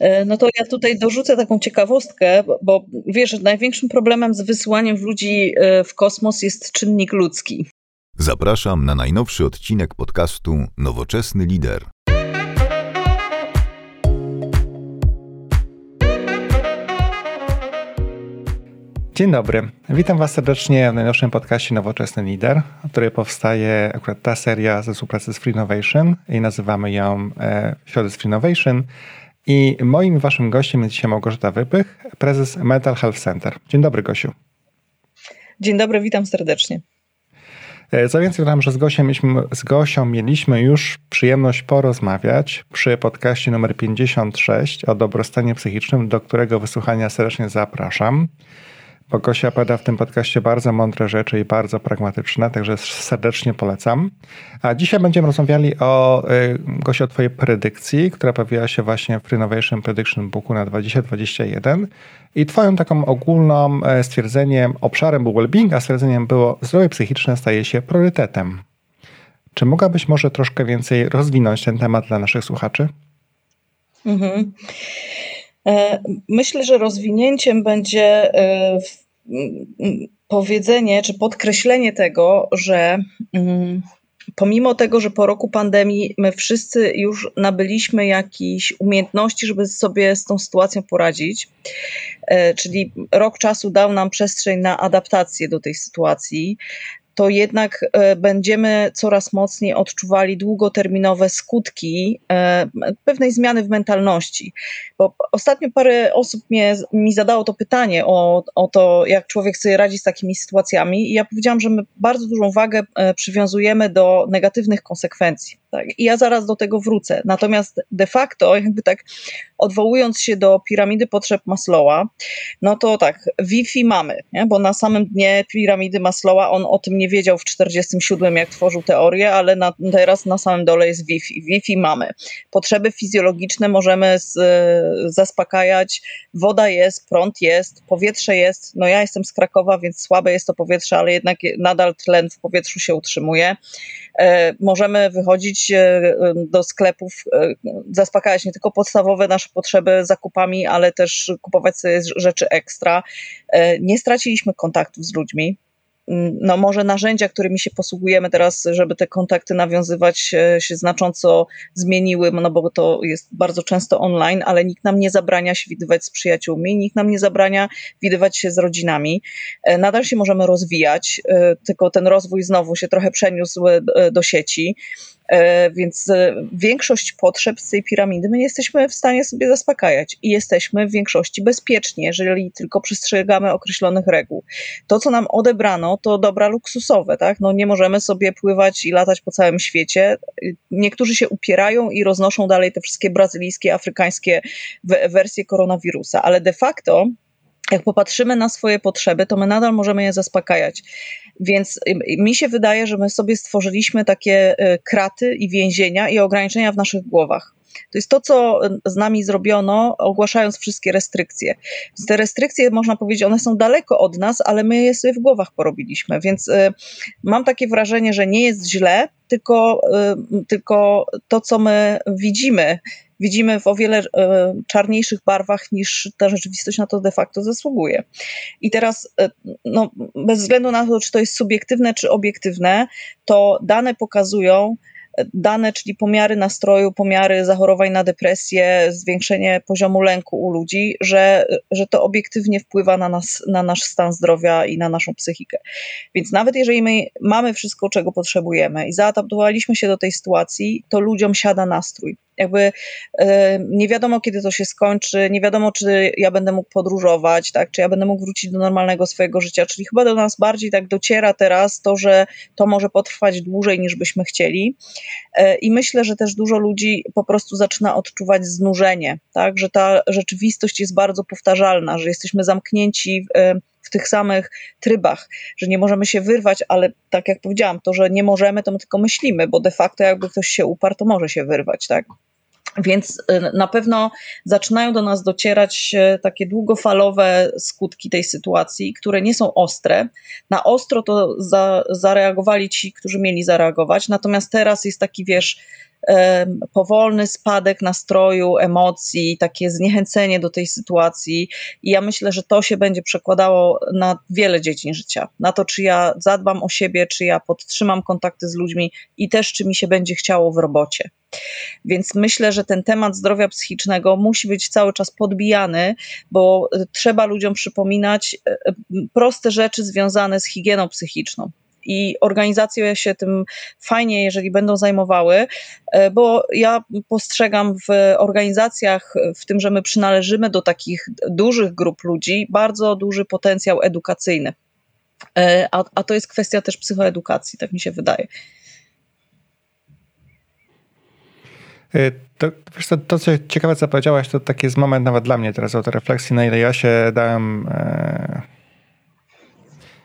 E, no to ja tutaj dorzucę taką ciekawostkę, bo wiesz, największym problemem z wysyłaniem ludzi e, w kosmos jest czynnik ludzki. Zapraszam na najnowszy odcinek podcastu Nowoczesny Lider. Dzień dobry. Witam Was serdecznie w najnowszym podcaście Nowoczesny Lider, który powstaje akurat ta seria ze współpracy z Free Innovation i nazywamy ją e, Środy z Free Innovation. I moim waszym gościem jest dzisiaj Małgorzata Wypych, prezes Mental Health Center. Dzień dobry, Gosiu. Dzień dobry, witam serdecznie. E, co więcej, dodam, że z Gosią, mieliśmy, z Gosią mieliśmy już przyjemność porozmawiać przy podcaście numer 56 o dobrostanie psychicznym, do którego wysłuchania serdecznie zapraszam bo Gosia opowiada w tym podcaście bardzo mądre rzeczy i bardzo pragmatyczne, także serdecznie polecam. A dzisiaj będziemy rozmawiali o, y, Gosia, o twojej predykcji, która pojawiła się właśnie w Renovation Prediction Booku na 2021 i twoją taką ogólną e, stwierdzeniem, obszarem był well-being, a stwierdzeniem było zdrowie psychiczne staje się priorytetem. Czy mogłabyś może troszkę więcej rozwinąć ten temat dla naszych słuchaczy? Mhm. E, myślę, że rozwinięciem będzie e, powiedzenie czy podkreślenie tego, że mm, pomimo tego, że po roku pandemii my wszyscy już nabyliśmy jakieś umiejętności, żeby sobie z tą sytuacją poradzić, e, czyli rok czasu dał nam przestrzeń na adaptację do tej sytuacji, to jednak e, będziemy coraz mocniej odczuwali długoterminowe skutki e, pewnej zmiany w mentalności. Bo ostatnio parę osób mnie, mi zadało to pytanie o, o to, jak człowiek sobie radzi z takimi sytuacjami, i ja powiedziałam, że my bardzo dużą wagę e, przywiązujemy do negatywnych konsekwencji. Tak? I ja zaraz do tego wrócę. Natomiast de facto, jakby tak odwołując się do piramidy potrzeb Maslowa, no to tak, Wi-Fi mamy, nie? bo na samym dnie piramidy Maslowa on o tym nie wiedział w 47, jak tworzył teorię, ale na, teraz na samym dole jest Wi-Fi. Wi-Fi mamy. Potrzeby fizjologiczne możemy z, zaspokajać. Woda jest, prąd jest, powietrze jest. No ja jestem z Krakowa, więc słabe jest to powietrze, ale jednak nadal tlen w powietrzu się utrzymuje. E, możemy wychodzić e, do sklepów, e, zaspokajać nie tylko podstawowe nasze potrzeby zakupami, ale też kupować sobie rzeczy ekstra. Nie straciliśmy kontaktów z ludźmi no może narzędzia, którymi się posługujemy teraz, żeby te kontakty nawiązywać się znacząco zmieniły, no bo to jest bardzo często online, ale nikt nam nie zabrania się widywać z przyjaciółmi, nikt nam nie zabrania widywać się z rodzinami. E, nadal się możemy rozwijać, e, tylko ten rozwój znowu się trochę przeniósł e, do sieci. E, więc e, większość potrzeb z tej piramidy my nie jesteśmy w stanie sobie zaspokajać i jesteśmy w większości bezpieczni, jeżeli tylko przestrzegamy określonych reguł. To, co nam odebrano, to dobra luksusowe, tak? No nie możemy sobie pływać i latać po całym świecie. Niektórzy się upierają i roznoszą dalej te wszystkie brazylijskie, afrykańskie wersje koronawirusa, ale de facto jak popatrzymy na swoje potrzeby, to my nadal możemy je zaspokajać. Więc y, mi się wydaje, że my sobie stworzyliśmy takie y, kraty i więzienia i ograniczenia w naszych głowach. To jest to, co z nami zrobiono, ogłaszając wszystkie restrykcje. Więc te restrykcje, można powiedzieć, one są daleko od nas, ale my je sobie w głowach porobiliśmy. Więc y, mam takie wrażenie, że nie jest źle, tylko, y, tylko to, co my widzimy, widzimy w o wiele e, czarniejszych barwach niż ta rzeczywistość na to de facto zasługuje. I teraz, no, bez względu na to, czy to jest subiektywne, czy obiektywne, to dane pokazują, dane, czyli pomiary nastroju, pomiary zachorowań na depresję, zwiększenie poziomu lęku u ludzi, że, że to obiektywnie wpływa na, nas, na nasz stan zdrowia i na naszą psychikę. Więc nawet jeżeli my mamy wszystko, czego potrzebujemy i zaadaptowaliśmy się do tej sytuacji, to ludziom siada nastrój. Jakby e, nie wiadomo, kiedy to się skończy, nie wiadomo, czy ja będę mógł podróżować, tak, czy ja będę mógł wrócić do normalnego swojego życia, czyli chyba do nas bardziej tak dociera teraz to, że to może potrwać dłużej niż byśmy chcieli. E, I myślę, że też dużo ludzi po prostu zaczyna odczuwać znużenie, tak, że ta rzeczywistość jest bardzo powtarzalna, że jesteśmy zamknięci e, w tych samych trybach, że nie możemy się wyrwać, ale tak jak powiedziałam, to, że nie możemy, to my tylko myślimy, bo de facto jakby ktoś się uparł, to może się wyrwać, tak? Więc y, na pewno zaczynają do nas docierać y, takie długofalowe skutki tej sytuacji, które nie są ostre. Na ostro to za, zareagowali ci, którzy mieli zareagować, natomiast teraz jest taki, wiesz, powolny spadek nastroju, emocji, takie zniechęcenie do tej sytuacji. I ja myślę, że to się będzie przekładało na wiele dziedzin życia. Na to, czy ja zadbam o siebie, czy ja podtrzymam kontakty z ludźmi i też, czy mi się będzie chciało w robocie. Więc myślę, że ten temat zdrowia psychicznego musi być cały czas podbijany, bo trzeba ludziom przypominać e, e, proste rzeczy związane z higieną psychiczną i organizacje się tym fajnie, jeżeli będą zajmowały, e, bo ja postrzegam w organizacjach, w tym, że my przynależymy do takich dużych grup ludzi, bardzo duży potencjał edukacyjny. A, a to jest kwestia też psychoedukacji, tak mi się wydaje. Y, to, to, to, co ciekawe, co powiedziałaś, to taki jest moment nawet dla mnie teraz refleksji, na ile ja się dałem, e,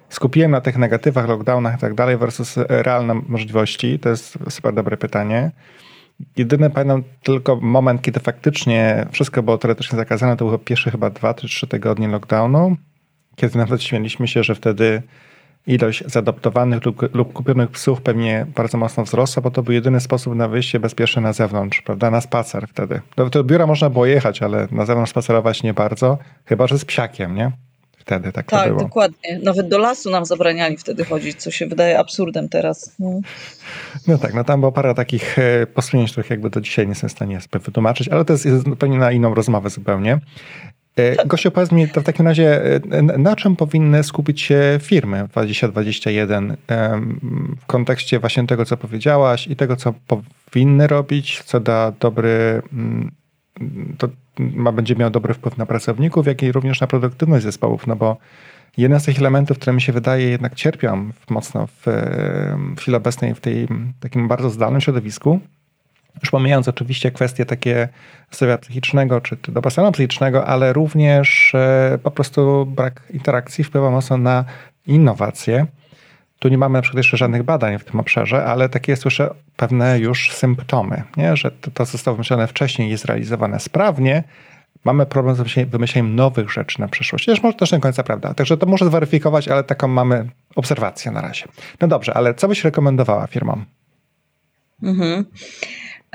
skupiłem na tych negatywach, lockdownach i tak dalej versus realne możliwości. To jest super dobre pytanie. Jedyny pamiętam tylko moment, kiedy faktycznie wszystko było teoretycznie zakazane, to było pierwsze chyba dwa czy trzy tygodnie lockdownu, kiedy nawet śmieliśmy się, że wtedy ilość zaadoptowanych lub, lub kupionych psów pewnie bardzo mocno wzrosła, bo to był jedyny sposób na wyjście bezpieczne na zewnątrz, prawda, na spacer wtedy. Do, do biura można było jechać, ale na zewnątrz spacerować nie bardzo, chyba że z psiakiem, nie? Wtedy tak, tak to było. dokładnie. Nawet do lasu nam zabraniali wtedy chodzić, co się wydaje absurdem teraz. No, no tak, no tam było parę takich e, posunięć, których jakby do dzisiaj nie jestem w stanie wytłumaczyć, ale to jest, jest pewnie na inną rozmowę zupełnie. E, Gościu, powiedz mi to w takim razie, e, na czym powinny skupić się firmy 2021 w kontekście właśnie tego, co powiedziałaś i tego, co powinny robić, co da dobry, mm, ma, będzie miał dobry wpływ na pracowników, jak i również na produktywność zespołów, no bo jeden z tych elementów, które mi się wydaje jednak cierpią mocno w, w chwili obecnej w tej takim bardzo zdalnym środowisku, już pomijając oczywiście kwestie takie zdrowia psychicznego czy, czy dobrostanu psychicznego, ale również e, po prostu brak interakcji wpływa mocno na innowacje. Tu nie mamy na przykład jeszcze żadnych badań w tym obszarze, ale takie słyszę pewne już symptomy, nie? że to, to zostało wymyślone wcześniej jest realizowane sprawnie. Mamy problem z wymyśleniem nowych rzeczy na przyszłość. Też może też nie końca prawda. Także to muszę zweryfikować, ale taką mamy obserwację na razie. No dobrze, ale co byś rekomendowała firmom? Mhm.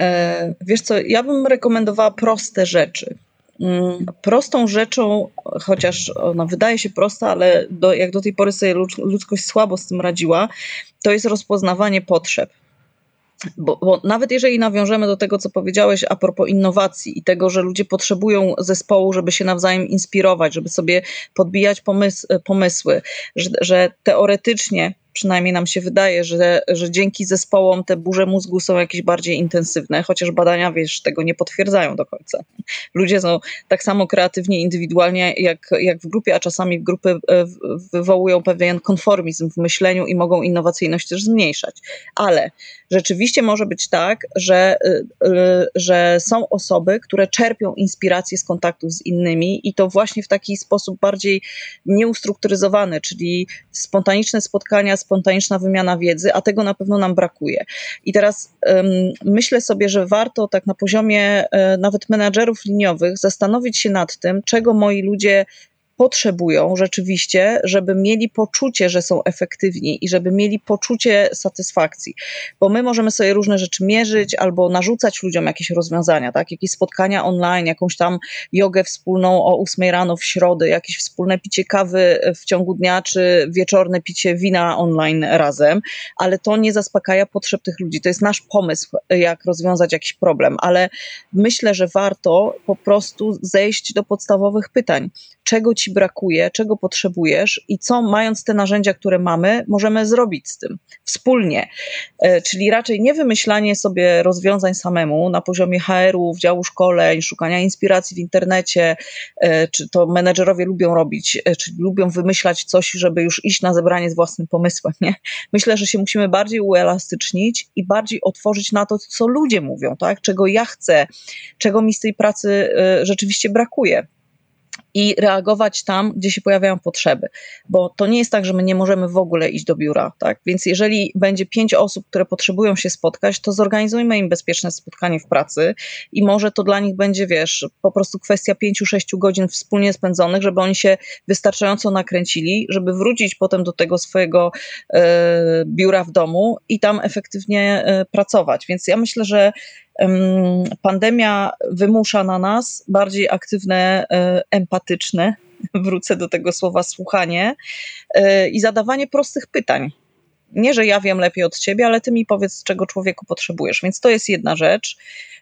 E, wiesz co, ja bym rekomendowała proste rzeczy. Mm, prostą rzeczą, chociaż ona wydaje się prosta, ale do, jak do tej pory sobie ludzkość słabo z tym radziła, to jest rozpoznawanie potrzeb. Bo, bo, nawet jeżeli nawiążemy do tego, co powiedziałeś a propos innowacji i tego, że ludzie potrzebują zespołu, żeby się nawzajem inspirować, żeby sobie podbijać pomys pomysły, że, że teoretycznie przynajmniej nam się wydaje, że, że dzięki zespołom te burze mózgu są jakieś bardziej intensywne, chociaż badania, wiesz, tego nie potwierdzają do końca. Ludzie są tak samo kreatywni indywidualnie jak, jak w grupie, a czasami grupy e, wywołują pewien konformizm w myśleniu i mogą innowacyjność też zmniejszać. Ale rzeczywiście może być tak, że, e, e, że są osoby, które czerpią inspirację z kontaktów z innymi i to właśnie w taki sposób bardziej nieustrukturyzowany, czyli spontaniczne spotkania spontaniczna wymiana wiedzy, a tego na pewno nam brakuje. I teraz um, myślę sobie, że warto tak na poziomie um, nawet menadżerów liniowych zastanowić się nad tym, czego moi ludzie potrzebują rzeczywiście, żeby mieli poczucie, że są efektywni i żeby mieli poczucie satysfakcji. Bo my możemy sobie różne rzeczy mierzyć albo narzucać ludziom jakieś rozwiązania, tak? Jakieś spotkania online, jakąś tam jogę wspólną o 8 rano w środę, jakieś wspólne picie kawy w ciągu dnia, czy wieczorne picie wina online razem, ale to nie zaspokaja potrzeb tych ludzi. To jest nasz pomysł, jak rozwiązać jakiś problem, ale myślę, że warto po prostu zejść do podstawowych pytań. Czego ci brakuje, czego potrzebujesz i co, mając te narzędzia, które mamy, możemy zrobić z tym wspólnie. E, czyli raczej nie wymyślanie sobie rozwiązań samemu na poziomie HR-ów, działu szkoleń, szukania inspiracji w internecie, e, czy to menedżerowie lubią robić, e, czy lubią wymyślać coś, żeby już iść na zebranie z własnym pomysłem. Nie? Myślę, że się musimy bardziej uelastycznić i bardziej otworzyć na to, co ludzie mówią, tak? czego ja chcę, czego mi z tej pracy rzeczywiście brakuje. I reagować tam, gdzie się pojawiają potrzeby. Bo to nie jest tak, że my nie możemy w ogóle iść do biura, tak? Więc jeżeli będzie pięć osób, które potrzebują się spotkać, to zorganizujmy im bezpieczne spotkanie w pracy i może to dla nich będzie, wiesz, po prostu kwestia pięciu, sześciu godzin wspólnie spędzonych, żeby oni się wystarczająco nakręcili, żeby wrócić potem do tego swojego e, biura w domu i tam efektywnie e, pracować. Więc ja myślę, że pandemia wymusza na nas bardziej aktywne, e, empatyczne, wrócę do tego słowa słuchanie e, i zadawanie prostych pytań. Nie, że ja wiem lepiej od ciebie, ale ty mi powiedz, czego człowieku potrzebujesz. Więc to jest jedna rzecz.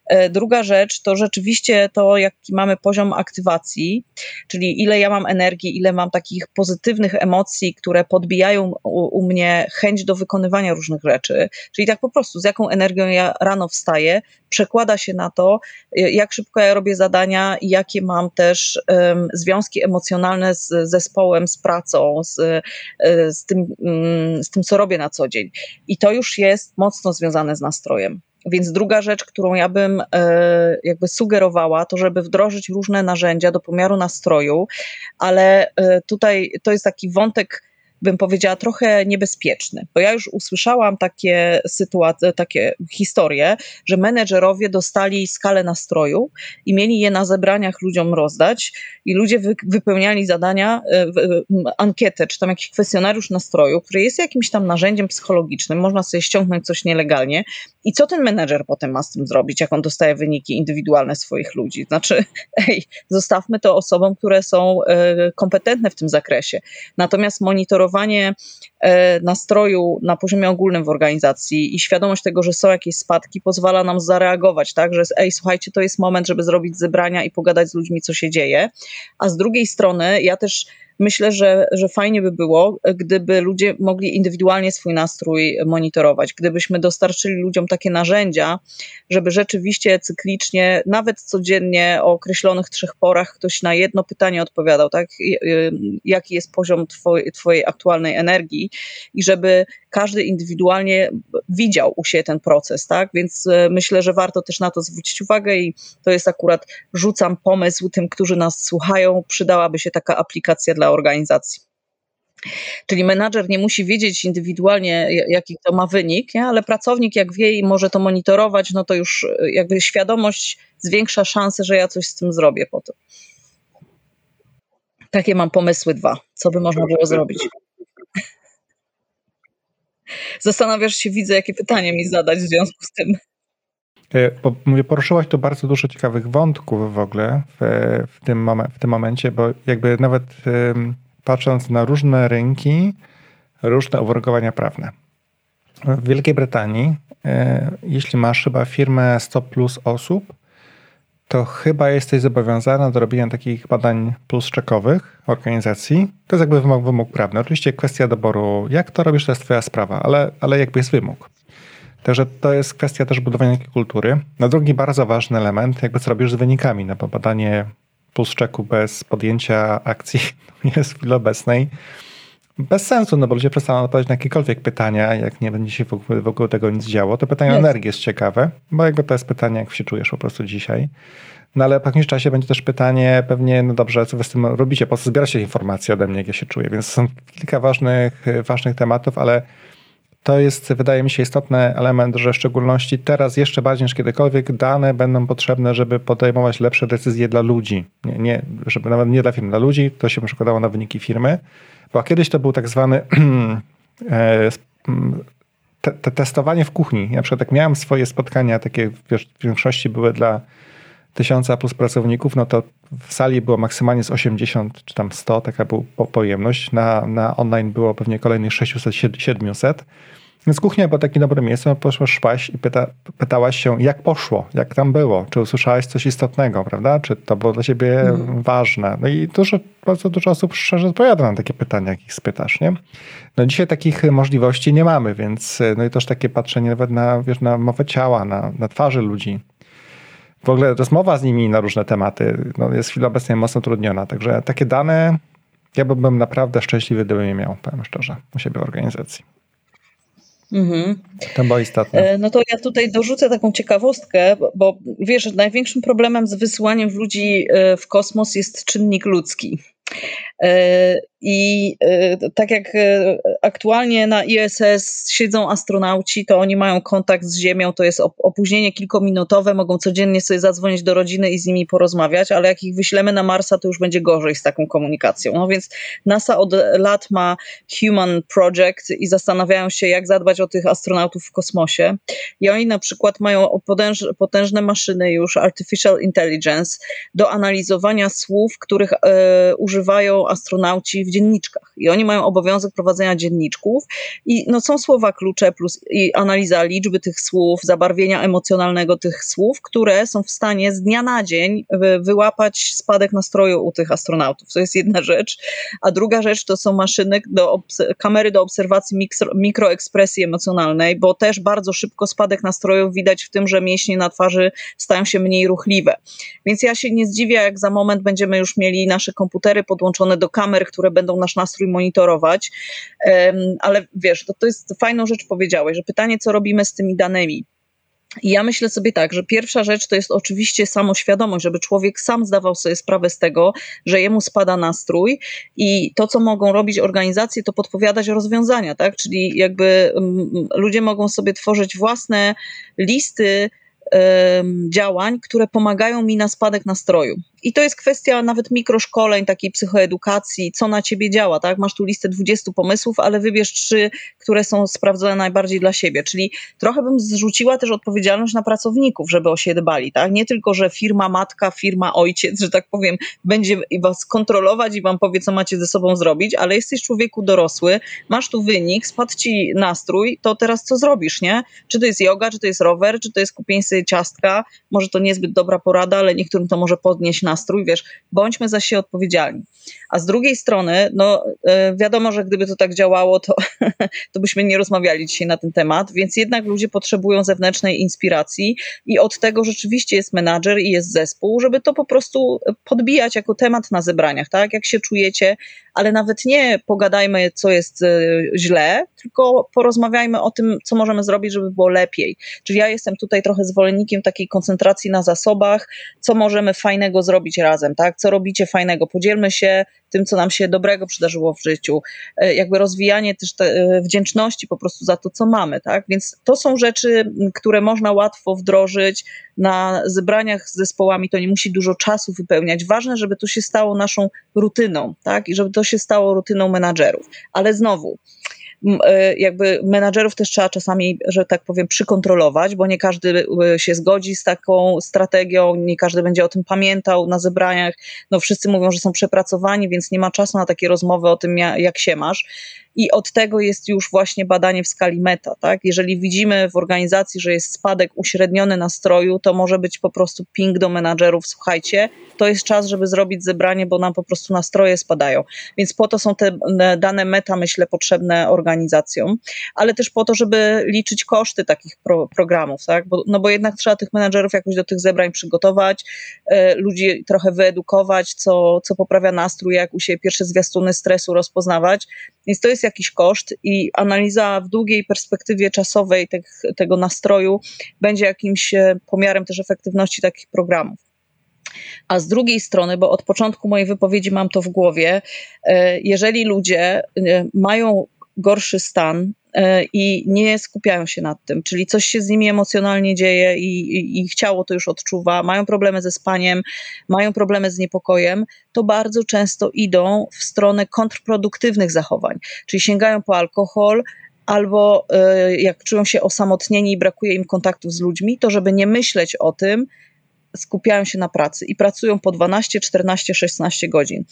E, druga rzecz to rzeczywiście to, jaki mamy poziom aktywacji, czyli ile ja mam energii, ile mam takich pozytywnych emocji, które podbijają u, u, mnie chęć do wykonywania różnych rzeczy. Czyli tak po prostu, z jaką energią ja rano wstaję, przekłada się na to, e, jak szybko ja robię zadania i jakie mam też um, związki emocjonalne z zespołem, z pracą, z, e, z, tym, um, z tym, co robię na co dzień. I to już jest mocno związane z nastrojem. Więc druga rzecz, którą ja bym e, jakby sugerowała, to żeby wdrożyć różne narzędzia do pomiaru nastroju, ale e, tutaj to jest taki wątek bym powiedziała, trochę niebezpieczny. Bo ja już usłyszałam takie sytuacje, takie historie, że menedżerowie dostali skalę nastroju i mieli je na zebraniach ludziom rozdać i ludzie wy, wypełniali zadania, e, ankietę, czy tam jakiś kwestionariusz nastroju, który jest jakimś tam narzędziem psychologicznym, można sobie ściągnąć coś nielegalnie i co ten menedżer potem ma z tym zrobić, jak on dostaje wyniki indywidualne swoich ludzi? Znaczy, ej, zostawmy to osobom, które są e, kompetentne w tym zakresie. Natomiast monitorowanie monitorowanie e, nastroju na poziomie ogólnym w organizacji i świadomość tego, że są jakieś spadki, pozwala nam zareagować, tak, że ej, słuchajcie, to jest moment, żeby zrobić zebrania i pogadać z ludźmi, co się dzieje. A z drugiej strony, ja też myślę, że, że fajnie by było, gdyby ludzie mogli indywidualnie swój nastrój monitorować, gdybyśmy dostarczyli ludziom takie narzędzia, żeby rzeczywiście cyklicznie, nawet codziennie o określonych trzech porach ktoś na jedno pytanie odpowiadał, tak? Jaki jest poziom twojej, twojej aktualnej energii i żeby każdy indywidualnie widział u siebie ten proces, tak? Więc e, myślę, że warto też na to zwrócić uwagę i to jest akurat, rzucam pomysł tym, którzy nas słuchają, przydałaby się taka aplikacja dla organizacji. Czyli menadżer nie musi wiedzieć indywidualnie, jaki to ma wynik, nie? ale pracownik, jak wie i może to monitorować, no to już e, jakby świadomość zwiększa szanse, że ja coś z tym zrobię potem. Takie mam pomysły dwa, co by można było zrobić. Zastanawiasz się, widzę, jakie pytanie mi zadać w związku z tym. E, bo mówię, poruszyłaś tu bardzo dużo ciekawych wątków w ogóle w, w, tym, momen, w tym momencie, bo jakby nawet patrząc na różne rynki, różne uwarunkowania prawne. W Wielkiej Brytanii, e, jeśli masz chyba firmę 100 plus osób, to chyba jesteś zobowiązana do robienia takich badań plus czekowych organizacji. To jest jakby wymóg, wymóg prawny. Oczywiście kwestia doboru, jak to robisz, to jest twoja sprawa, ale, ale jakby jest wymóg. Także to jest kwestia też budowania takiej kultury. Na drugi bardzo ważny element, jakby co robisz z wynikami, no bo badanie plus czeku bez podjęcia akcji jest w chwili obecnej bez sensu, no bo ludzie przestaną odpowiadać na jakiekolwiek pytania, jak nie będzie się w ogóle, w ogóle tego nic działo. To pytanie o energię jest ciekawe, bo jakby to jest pytanie, jak się czujesz po prostu dzisiaj. No ale po jakimś czasie będzie też pytanie pewnie, no dobrze, co wy z tym robicie, po co zbieracie informacje ode mnie, jak ja się czuję. Więc są kilka ważnych, ważnych tematów, ale to jest, wydaje mi się, istotny element, że w szczególności teraz jeszcze bardziej niż kiedykolwiek dane będą potrzebne, żeby podejmować lepsze decyzje dla ludzi. Nie, nie żeby nawet nie dla firm, dla ludzi, to się przekładało na wyniki firmy. Bo kiedyś to był tak zwany e, te, te testowanie w kuchni. Na przykład jak miałem swoje spotkania, takie w większości były dla tysiąca plus pracowników, no to w sali było maksymalnie z 80 czy tam 100, taka była pojemność. Na, na online było pewnie kolejnych 600-700. Więc kuchnia była takim dobrym miejscem, poszłaś szłaś i pyta, pytałaś się, jak poszło, jak tam było, czy usłyszałaś coś istotnego, prawda? Czy to było dla ciebie mm. ważne? No i dużo, bardzo dużo osób szczerze odpowiada na takie pytania, jak ich spytasz, nie? No dzisiaj takich możliwości nie mamy, więc no i też takie patrzenie nawet na, wiesz, na mowę ciała, na, na twarzy ludzi. W ogóle rozmowa z nimi na różne tematy no, jest w chwili obecnej mocno utrudniona, także takie dane ja bym naprawdę szczęśliwy, gdybym je miał, powiem szczerze, u siebie w organizacji. Mhm. To było istotne. E, no to ja tutaj dorzucę taką ciekawostkę, bo wiesz, największym problemem z wysyłaniem ludzi e, w kosmos jest czynnik ludzki. E, I e, tak jak e, aktualnie na ISS siedzą astronauci, to oni mają kontakt z Ziemią, to jest opóźnienie kilkuminutowe, mogą codziennie sobie zadzwonić do rodziny i z nimi porozmawiać, ale jak ich wyślemy na Marsa, to już będzie gorzej z taką komunikacją. No więc NASA od lat ma Human Project i zastanawiają się, jak zadbać o tych astronautów w kosmosie. I oni na przykład mają potęż, potężne maszyny już, Artificial Intelligence, do analizowania słów, których e, używają astronauci w dzienniczkach. I oni mają obowiązek prowadzenia dzienniczków i no, są słowa klucze plus i analiza liczby tych słów, zabarwienia emocjonalnego tych słów, które są w stanie z dnia na dzień wyłapać spadek nastroju u tych astronautów. To jest jedna rzecz. A druga rzecz to są maszyny, do kamery do obserwacji mikro, mikroekspresji emocjonalnej, bo też bardzo szybko spadek nastrojów widać w tym, że mięśnie na twarzy stają się mniej ruchliwe. Więc ja się nie zdziwię, jak za moment będziemy już mieli nasze komputery podłączone do kamer, które będą nasz nastrój monitorować. Ale wiesz, to, to jest fajną rzecz powiedziałeś, że pytanie, co robimy z tymi danymi. I ja myślę sobie tak, że pierwsza rzecz to jest oczywiście samoświadomość, żeby człowiek sam zdawał sobie sprawę z tego, że jemu spada nastrój i to, co mogą robić organizacje, to podpowiadać rozwiązania, tak? Czyli jakby um, ludzie mogą sobie tworzyć własne listy działań, które pomagają mi na spadek nastroju. I to jest kwestia nawet mikroszkoleń, takiej psychoedukacji, co na ciebie działa, tak? Masz tu listę 20 pomysłów, ale wybierz trzy, które są sprawdzone najbardziej dla siebie. Czyli trochę bym zrzuciła też odpowiedzialność na pracowników, żeby o dbali, tak? Nie tylko, że firma matka, firma ojciec, że tak powiem, będzie was kontrolować i wam powie, co macie ze sobą zrobić, ale jesteś człowieku dorosły, masz tu wynik, spadł ci nastrój, to teraz co zrobisz, nie? Czy to jest yoga, czy to jest rower, czy to jest kupienie sobie ciastka? Może to niezbyt dobra porada, ale niektórym to może podnieść nastrój, wiesz, bądźmy za siebie odpowiedzialni. A z drugiej strony, no e, wiadomo, że gdyby to tak działało, to, to byśmy nie rozmawiali dzisiaj na ten temat, więc jednak ludzie potrzebują zewnętrznej inspiracji i od tego rzeczywiście jest menadżer i jest zespół, żeby to po prostu podbijać jako temat na zebraniach, tak? Jak się czujecie, ale nawet nie pogadajmy, co jest e, źle, tylko porozmawiajmy o tym, co możemy zrobić, żeby było lepiej. Czyli ja jestem tutaj trochę zwolennikiem takiej koncentracji na zasobach, co możemy fajnego zrobić razem, tak? Co robicie fajnego? Podzielmy się tym, co nam się dobrego przydarzyło w życiu, e, jakby rozwijanie też e, wdzięczności po prostu za to, co mamy, tak? Więc to są rzeczy, które można łatwo wdrożyć na zebraniach z zespołami, to nie musi dużo czasu wypełniać. Ważne, żeby to się stało naszą rutyną, tak? I żeby to się stało rutyną menadżerów. Ale znowu, jakby menadżerów też trzeba czasami, że tak powiem, przykontrolować, bo nie każdy e, się zgodzi z taką strategią, nie każdy będzie o tym pamiętał na zebraniach. No wszyscy mówią, że są przepracowani, więc nie ma czasu na takie rozmowy o tym, jak się masz i od tego jest już właśnie badanie w skali meta. Tak? Jeżeli widzimy w organizacji, że jest spadek uśredniony nastroju, to może być po prostu ping do menadżerów, słuchajcie, to jest czas, żeby zrobić zebranie, bo nam po prostu nastroje spadają. Więc po to są te dane meta, myślę, potrzebne organizacjom, ale też po to, żeby liczyć koszty takich pro, programów, tak? Bo, no bo jednak trzeba tych menadżerów jakoś do tych zebrań przygotować, e, ludzi trochę wyedukować, co, co poprawia nastrój, jak u siebie pierwsze zwiastuny stresu rozpoznawać. Więc to jest jakiś koszt i analiza w długiej perspektywie czasowej te, tego nastroju będzie jakimś e, pomiarem też efektywności takich programów. A z drugiej strony, bo od początku mojej wypowiedzi mam to w głowie, e, jeżeli ludzie e, mają gorszy stan i nie skupiają się nad tym, czyli coś się z nimi emocjonalnie dzieje i, i, ciało to już odczuwa, mają problemy ze spaniem, mają problemy z niepokojem, to bardzo często idą w stronę kontrproduktywnych zachowań, czyli sięgają po alkohol, albo jak czują się osamotnieni i brakuje im kontaktów z ludźmi, to żeby nie myśleć o tym, skupiają się na pracy i pracują po 12, 14, 16 godzin.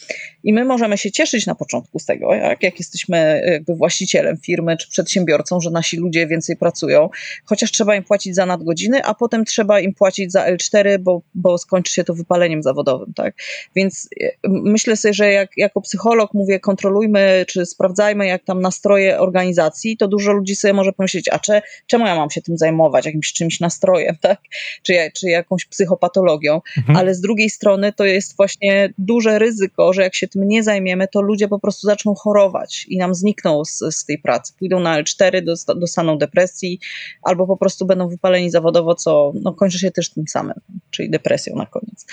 I my możemy się cieszyć na początku z tego, jak, jak jesteśmy jakby właścicielem firmy czy przedsiębiorcą, że nasi ludzie więcej pracują, chociaż trzeba im płacić za nadgodziny, a potem trzeba im płacić za L4, bo, bo skończy się to wypaleniem zawodowym. Tak? Więc e, myślę sobie, że jak, jako psycholog mówię, kontrolujmy czy sprawdzajmy, jak tam nastroje organizacji, to dużo ludzi sobie może pomyśleć, a cze, czemu ja mam się tym zajmować, jakimś czymś nastrojem, tak? czy, czy jakąś psychopatologią, patologią, mhm. ale z drugiej strony to jest właśnie duże ryzyko, że jak się tym nie zajmiemy, to ludzie po prostu zaczną chorować i nam znikną z, z tej pracy. Pójdą na L4, dostaną depresji albo po prostu będą wypaleni zawodowo, co no, kończy się też tym samym, czyli depresją na koniec.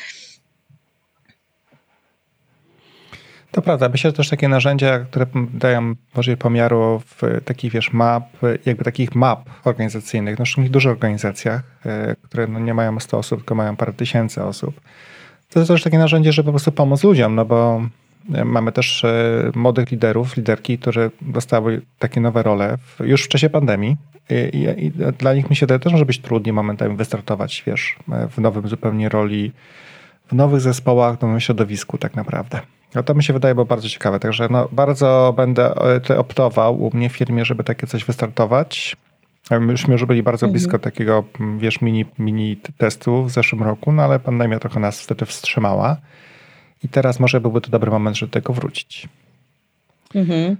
To prawda. Myślę, że też takie narzędzia, które dają możliwość pomiaru w takich, wiesz, map, jakby takich map organizacyjnych, no, w dużych organizacjach, e, które no, nie mają 100 osób, tylko mają parę tysięcy osób. To jest też takie narzędzie, żeby po prostu pomóc ludziom, no bo e, mamy też e, młodych liderów, liderki, które dostały takie nowe role w, już w czasie pandemii. I, i, I, dla nich mi się wydaje też może być trudniej momentami wystartować, wiesz, w nowym zupełnie roli, w nowych zespołach, w nowym środowisku tak naprawdę. No to mi się wydaje było bardzo ciekawe, także no, bardzo będę e, optował u mnie w firmie, żeby takie coś wystartować. Myśmy już byli bardzo mhm. blisko takiego, wiesz, mini, mini testu w zeszłym roku, no ale pandemia trochę nas wtedy wstrzymała. I teraz może byłby to dobry moment, żeby do tego wrócić. Mhm.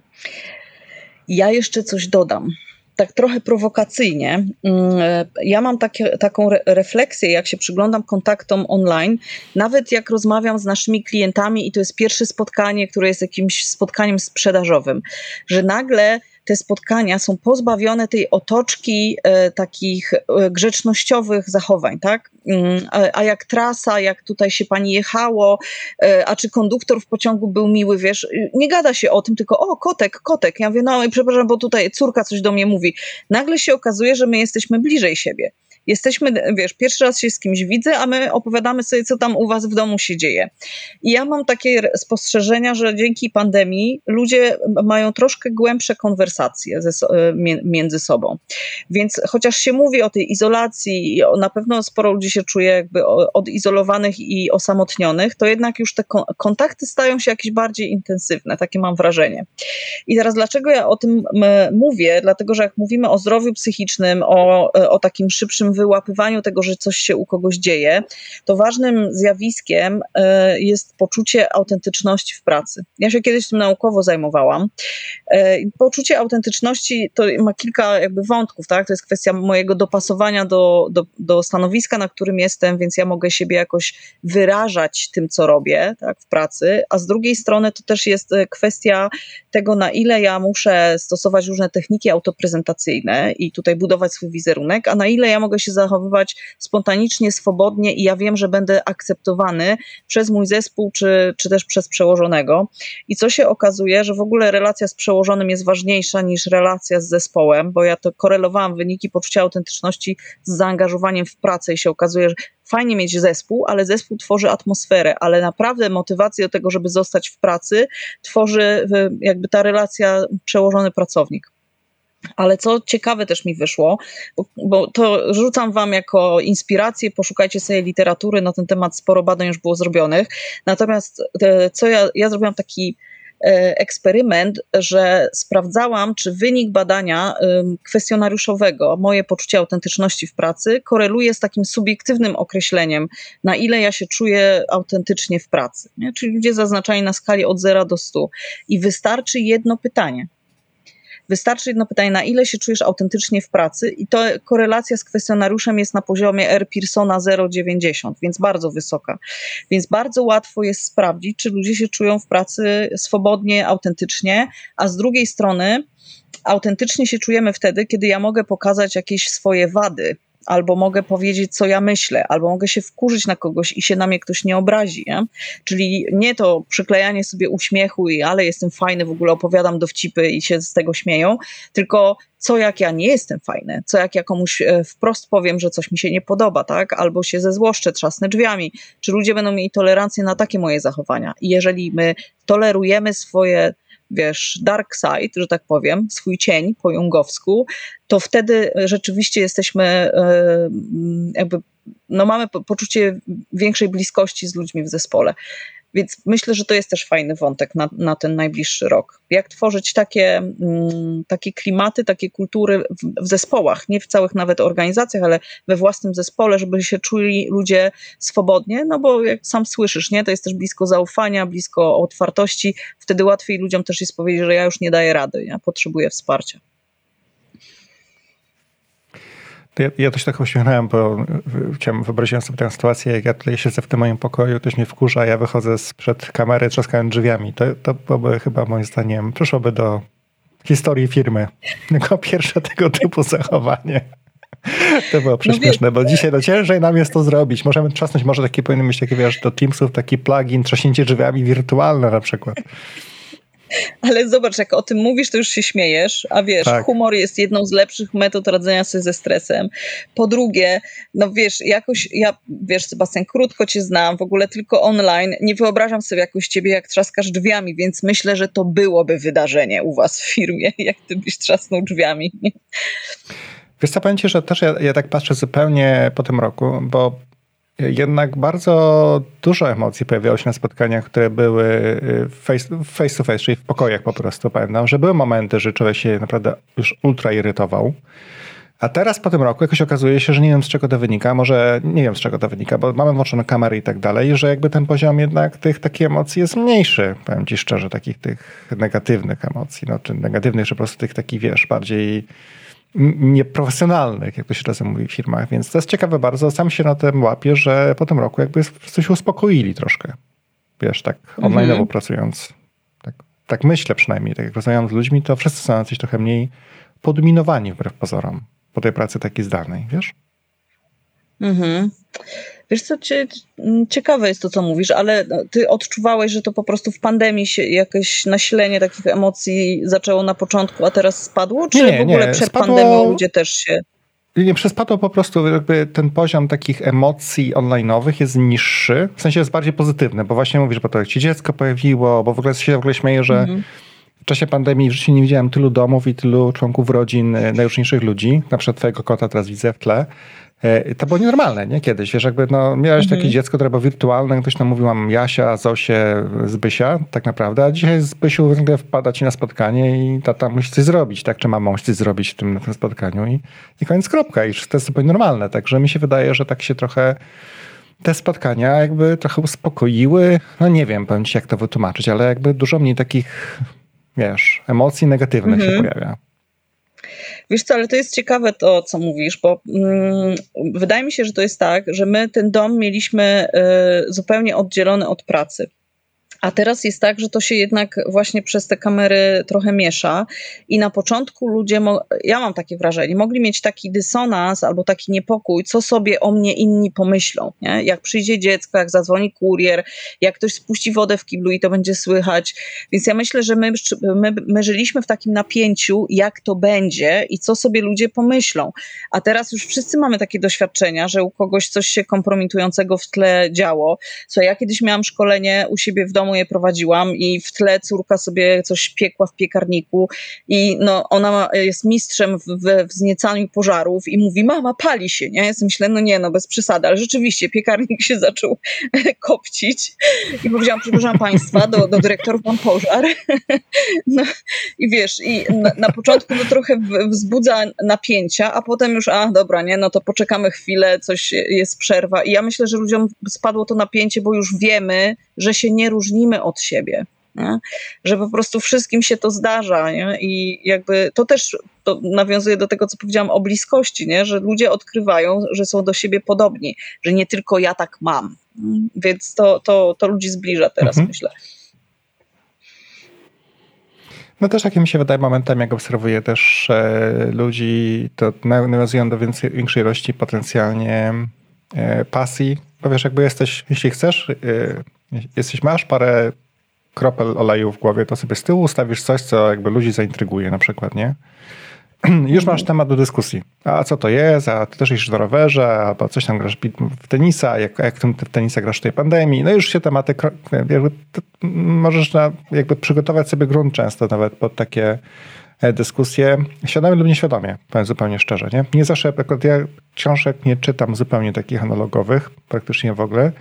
Ja jeszcze coś dodam tak trochę prowokacyjnie. Mm, e, ja mam takie, taką refleksję, jak się przyglądam kontaktom online, nawet jak rozmawiam z naszymi klientami i to jest pierwsze spotkanie, które jest jakimś spotkaniem sprzedażowym, że nagle te spotkania są pozbawione tej otoczki e, takich e, grzecznościowych zachowań, tak? Mm, a, jak trasa, jak tutaj się pani jechało, e, a czy konduktor w pociągu był miły, wiesz, nie gada się o tym, tylko o, kotek, kotek. Ja mówię, no przepraszam, bo tutaj córka coś do mnie mówi. Nagle się okazuje, że my jesteśmy bliżej siebie jesteśmy, wiesz, pierwszy raz się z kimś widzę, a my opowiadamy sobie, co tam u was w domu się dzieje. I ja mam takie spostrzeżenia, że dzięki pandemii ludzie mają troszkę głębsze konwersacje ze, e, między sobą. Więc chociaż się mówi o tej izolacji, na pewno sporo ludzi się czuje jakby odizolowanych i osamotnionych, to jednak już te kontakty stają się jakieś bardziej intensywne, takie mam wrażenie. I teraz dlaczego ja o tym mówię? Dlatego, że jak mówimy o zdrowiu psychicznym, o, e, o takim szybszym wyłapywaniu tego, że coś się u kogoś dzieje, to ważnym zjawiskiem e, jest poczucie autentyczności w pracy. Ja się kiedyś tym naukowo zajmowałam. E, poczucie autentyczności to ma kilka jakby wątków, tak? To jest kwestia mojego dopasowania do, do, do stanowiska, na którym jestem, więc ja mogę siebie jakoś wyrażać tym, co robię tak, w pracy, a z drugiej strony to też jest e, kwestia tego, na ile ja muszę stosować różne techniki autoprezentacyjne i tutaj budować swój wizerunek, a na ile ja mogę się zachowywać spontanicznie, swobodnie i ja wiem, że będę akceptowany przez mój zespół, czy, czy też przez przełożonego. I co się okazuje, że w ogóle relacja z przełożonym jest ważniejsza niż relacja z zespołem, bo ja to korelowałam wyniki poczucia autentyczności z zaangażowaniem w pracę i się okazuje, że fajnie mieć zespół, ale zespół tworzy atmosferę, ale naprawdę motywację do tego, żeby zostać w pracy, tworzy jakby ta relacja przełożony pracownik. Ale co ciekawe też mi wyszło, bo, bo, to rzucam wam jako inspirację, poszukajcie sobie literatury, na ten temat sporo badań już było zrobionych. Natomiast e, co ja, ja zrobiłam taki e, eksperyment, że sprawdzałam, czy wynik badania kwestionariuszowego, moje poczucie autentyczności w pracy, koreluje z takim subiektywnym określeniem, na ile ja się czuję autentycznie w pracy. Nie? Czyli ludzie zaznaczają na skali od 0 do 100. I wystarczy jedno pytanie. Wystarczy jedno pytanie, na ile się czujesz autentycznie w pracy i to korelacja z kwestionariuszem jest na poziomie R. Pearsona 0,90, więc bardzo wysoka. Więc bardzo łatwo jest sprawdzić, czy ludzie się czują w pracy swobodnie, autentycznie, a z drugiej strony autentycznie się czujemy wtedy, kiedy ja mogę pokazać jakieś swoje wady, albo mogę powiedzieć, co ja myślę, albo mogę się wkurzyć na kogoś i się na mnie ktoś nie obrazi. Nie? Czyli nie to przyklejanie sobie uśmiechu i ale jestem fajny, w ogóle opowiadam dowcipy i się z tego śmieją, tylko co jak ja nie jestem fajny, co jak ja komuś e, wprost powiem, że coś mi się nie podoba, tak? Albo się zezłoszczę, trzasnę drzwiami. Czy ludzie będą mieli tolerancję na takie moje zachowania? I jeżeli my tolerujemy swoje wiesz, dark side, że tak powiem, swój cień po jungowsku, to wtedy rzeczywiście jesteśmy e, jakby, no mamy poczucie większej bliskości z ludźmi w zespole. Więc myślę, że to jest też fajny wątek na, na ten najbliższy rok. Jak tworzyć takie, mm, takie klimaty, takie kultury w, w, zespołach, nie w całych nawet organizacjach, ale we własnym zespole, żeby się czuli ludzie swobodnie, no bo jak sam słyszysz, nie, to jest też blisko zaufania, blisko otwartości, wtedy łatwiej ludziom też jest powiedzieć, że ja już nie daję rady, ja potrzebuję wsparcia. Ja, ja też tak uśmiechnąłem, bo chciałem, wyobraziłem sobie tę sytuację, jak ja tutaj siedzę w tym moim pokoju, ktoś mnie wkurza, ja wychodzę sprzed kamery, trzaskając drzwiami. To, to byłoby chyba moim zdaniem, przyszłoby do historii firmy. Jako pierwsze tego typu zachowanie. To było prześmieszne, bo dzisiaj no ciężej nam jest to zrobić. Możemy trzasnąć, może taki powinien być taki, wiesz, do Teamsów taki plugin, trzaśnięcie drzwiami wirtualne na przykład. Ale zobacz, jak o tym mówisz, to już się śmiejesz, a wiesz, tak. humor jest jedną z lepszych metod radzenia sobie ze stresem. Po drugie, no wiesz, jakoś, ja, wiesz, Sebastian, krótko cię znam, w ogóle tylko online, nie wyobrażam sobie jakoś ciebie, jak trzaskasz drzwiami, więc myślę, że to byłoby wydarzenie u was w firmie, jak ty byś trzasnął drzwiami. Wiesz co, powiem ci, że też ja, ja tak patrzę zupełnie po tym roku, bo jednak bardzo dużo emocji pojawiało się na spotkaniach, które były y, face, face to face, czyli w pokojach po prostu. Pamiętam, że były momenty, że człowiek się naprawdę już ultra irytował. A teraz po tym roku jakoś okazuje się, że nie wiem z czego to wynika, może nie wiem z czego to wynika, bo mamy włączone kamery i tak dalej, że jakby ten poziom jednak tych takich emocji jest mniejszy, powiem ci szczerze, takich tych negatywnych emocji, no czy negatywnych, czy po prostu tych takich, wiesz, bardziej nieprofesjonalnych, jak to się czasem mówi w firmach, więc to jest ciekawe bardzo. Sam się na tym łapię, że po tym roku jakby wszyscy się uspokoili troszkę. Wiesz, tak online mhm. pracując. Tak, tak myślę przynajmniej, tak jak rozmawiam z ludźmi, to wszyscy są jacyś trochę mniej podminowani wbrew pozorom po tej pracy takiej zdalnej, wiesz? Mhm. Wiesz co, ciekawe jest to, co mówisz, ale no, ty odczuwałeś, że to po prostu w pandemii się jakieś nasilenie takich emocji zaczęło na początku, a teraz spadło? Czy nie, w ogóle nie. przed spadło... pandemią ludzie też się... Nie, przespadło po prostu jakby ten poziom takich emocji online'owych jest niższy, w sensie jest bardziej pozytywny, bo właśnie mówisz, bo to jak ci dziecko pojawiło, bo w ogóle się w ogóle śmieję, że mhm. w czasie pandemii w życiu nie widziałem tylu domów i tylu członków rodzin e, najróżniejszych ludzi, na przykład twojego kota teraz widzę w tle, to było nienormalne, nie? Kiedyś, wiesz, jakby no, miałeś mhm. takie dziecko, które było wirtualne, ktoś tam mówił, mam Jasia, Zosię, Zbysia, tak naprawdę, a dzisiaj Zbysiu nagle wpada ci na spotkanie i tata musi coś zrobić, tak? Czy mama musi coś zrobić w tym, tym spotkaniu i, i koniec kropka. I to jest zupełnie normalne, także mi się wydaje, że tak się trochę te spotkania jakby trochę uspokoiły, no nie wiem, powiem ci jak to wytłumaczyć, ale jakby dużo mniej takich, wiesz, emocji negatywnych mhm. się pojawia. Wiesz co, ale to jest ciekawe to, co mówisz, bo mm, wydaje mi się, że to jest tak, że my ten dom mieliśmy y, zupełnie oddzielony od pracy. A teraz jest tak, że to się jednak właśnie przez te kamery trochę miesza i na początku ludzie, ja mam takie wrażenie, mogli mieć taki dysonans albo taki niepokój, co sobie o mnie inni pomyślą. Nie? Jak przyjdzie dziecko, jak zadzwoni kurier, jak ktoś spuści wodę w kiblu i to będzie słychać. Więc ja myślę, że my, my, my żyliśmy w takim napięciu, jak to będzie i co sobie ludzie pomyślą. A teraz już wszyscy mamy takie doświadczenia, że u kogoś coś się kompromitującego w tle działo. Co ja kiedyś miałam szkolenie u siebie w domu je prowadziłam i w tle córka sobie coś piekła w piekarniku i no, ona jest mistrzem w, w wzniecaniu pożarów i mówi, mama, pali się, nie? Ja myślę, no nie, no bez przesady, ale rzeczywiście piekarnik się zaczął kopcić i powiedziałam, przepraszam państwa, do, do dyrektorów mam pożar. No, I wiesz, i na, na początku to trochę wzbudza napięcia, a potem już, a dobra, nie, no to poczekamy chwilę, coś jest przerwa i ja myślę, że ludziom spadło to napięcie, bo już wiemy, że się nie różnimy od siebie. Nie? Że po prostu wszystkim się to zdarza nie? i jakby to też to nawiązuje do tego, co powiedziałam o bliskości, nie? że ludzie odkrywają, że są do siebie podobni, że nie tylko ja tak mam. Więc to, to, to ludzi zbliża teraz, mhm. myślę. No też, jak mi się wydaje, momentami, jak obserwuję też e, ludzi, to nawiązują do więcej, większej ilości potencjalnie e, pasji. Bo wiesz, jakby jesteś, jeśli chcesz, e, jesteś, masz parę kropel oleju w głowie, to sobie z tyłu ustawisz coś, co jakby ludzi zaintryguje na przykład, nie? Już masz temat do dyskusji. A co to jest? A ty też jeździsz na rowerze, albo coś tam grasz w tenisa, jak, jak w tenisa grasz w tej pandemii. No już się tematy, jakby, możesz na, jakby przygotować sobie grunt często nawet pod takie e, dyskusje, świadomie lub nieświadomie, powiem zupełnie szczerze. Nie, nie zawsze, ja książek nie czytam zupełnie takich analogowych, praktycznie w ogóle,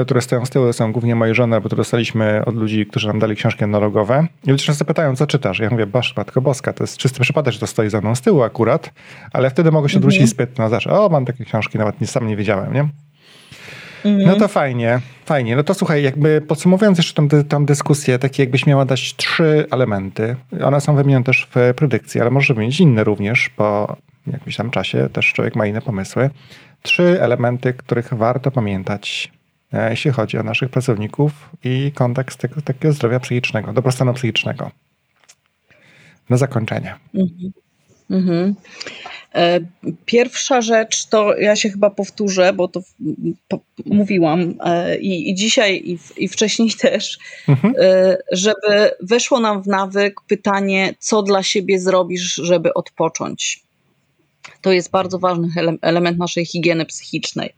te, które stoją z tyłu, są głównie moje żony, bo to dostaliśmy od ludzi, którzy nam dali książki analogowe. I ludzie często pytają, co czytasz? Ja mówię, basz, Matko Boska, to jest czysty przypadek, że to stoi za mną z tyłu akurat, ale wtedy mogę się mhm. odwrócić -hmm. i spytać, zawsze, o, mam takie książki, nawet nie, sam nie wiedziałem, nie? -hmm. No to fajnie, fajnie. No to słuchaj, jakby podsumowując jeszcze tą, tą dyskusję, takie jakbyś miała dać trzy elementy. One są wymienione też w predykcji, ale może mieć inne również, bo w jakimś tam czasie też człowiek ma inne pomysły. Trzy elementy, których warto pamiętać, jeśli chodzi o naszych pracowników i kontekst tego, takiego zdrowia psychicznego, dobrostanu psychicznego. Na zakończenie. Mhm. Mhm. E, pierwsza rzecz to ja się chyba powtórzę, bo to mówiłam e, i, i dzisiaj, i, i, wcześniej też, mhm. E, żeby weszło nam w nawyk pytanie, co dla siebie zrobisz, żeby odpocząć. To jest bardzo ważny element naszej higieny psychicznej.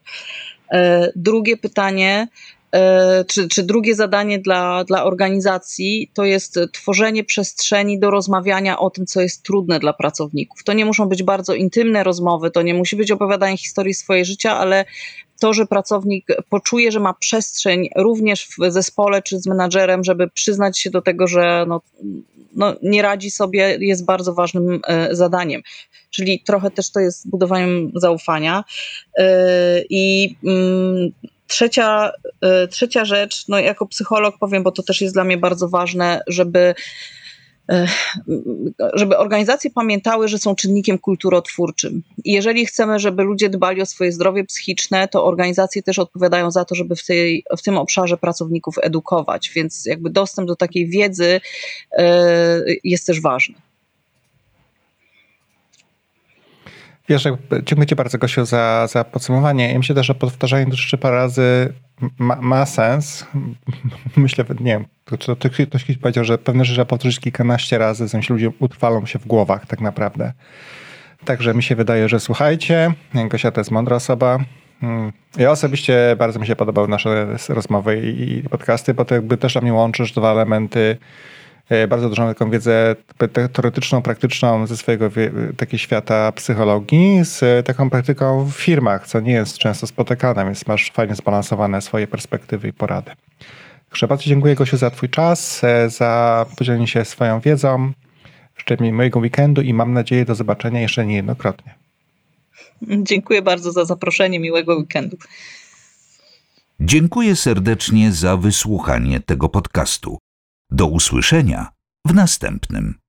Drugie pytanie, E, czy, czy drugie zadanie dla, dla organizacji to jest tworzenie przestrzeni do rozmawiania o tym, co jest trudne dla pracowników. To nie muszą być bardzo intymne rozmowy, to nie musi być opowiadanie historii swojego życia, ale to, że pracownik poczuje, że ma przestrzeń również w zespole czy z menadżerem, żeby przyznać się do tego, że no, no, nie radzi sobie, jest bardzo ważnym e, zadaniem. Czyli trochę też to jest budowaniem zaufania. E, I mm, Trzecia, e, trzecia rzecz, no jako psycholog powiem, bo to też jest dla mnie bardzo ważne, żeby żeby organizacje pamiętały, że są czynnikiem kulturotwórczym. I jeżeli chcemy, żeby ludzie dbali o swoje zdrowie psychiczne, to organizacje też odpowiadają za to, żeby w, tej, w tym obszarze pracowników edukować. Więc jakby dostęp do takiej wiedzy e, jest też ważny. Wiesz, dziękuję Ci bardzo, Gosiu, za, za podsumowanie. Ja myślę też, że powtarzanie to trzy parę razy ma, ma, sens. Myślę, nie wiem, to, to, ktoś kiedyś powiedział, że pewne rzeczy trzeba powtórzyć kilkanaście razy, zanim się ludzie utrwalą się w głowach tak naprawdę. Także mi się wydaje, że słuchajcie, Gosia to jest mądra osoba. Hmm. Ja osobiście bardzo mi się podobały nasze rozmowy i podcasty, bo to jakby też dla mnie łączysz dwa elementy bardzo dużą taką wiedzę teoretyczną, praktyczną ze swojego takiego świata psychologii, z taką praktyką w firmach, co nie jest często spotykane, więc masz fajnie zbalansowane swoje perspektywy i porady. Także bardzo dziękuję Gosiu za Twój czas, e, za podzielenie się swoją wiedzą. Życzę mi mojego weekendu i mam nadzieję do zobaczenia jeszcze niejednokrotnie. Dziękuję bardzo za zaproszenie. Miłego weekendu. Dziękuję serdecznie za wysłuchanie tego podcastu. Do usłyszenia w następnym.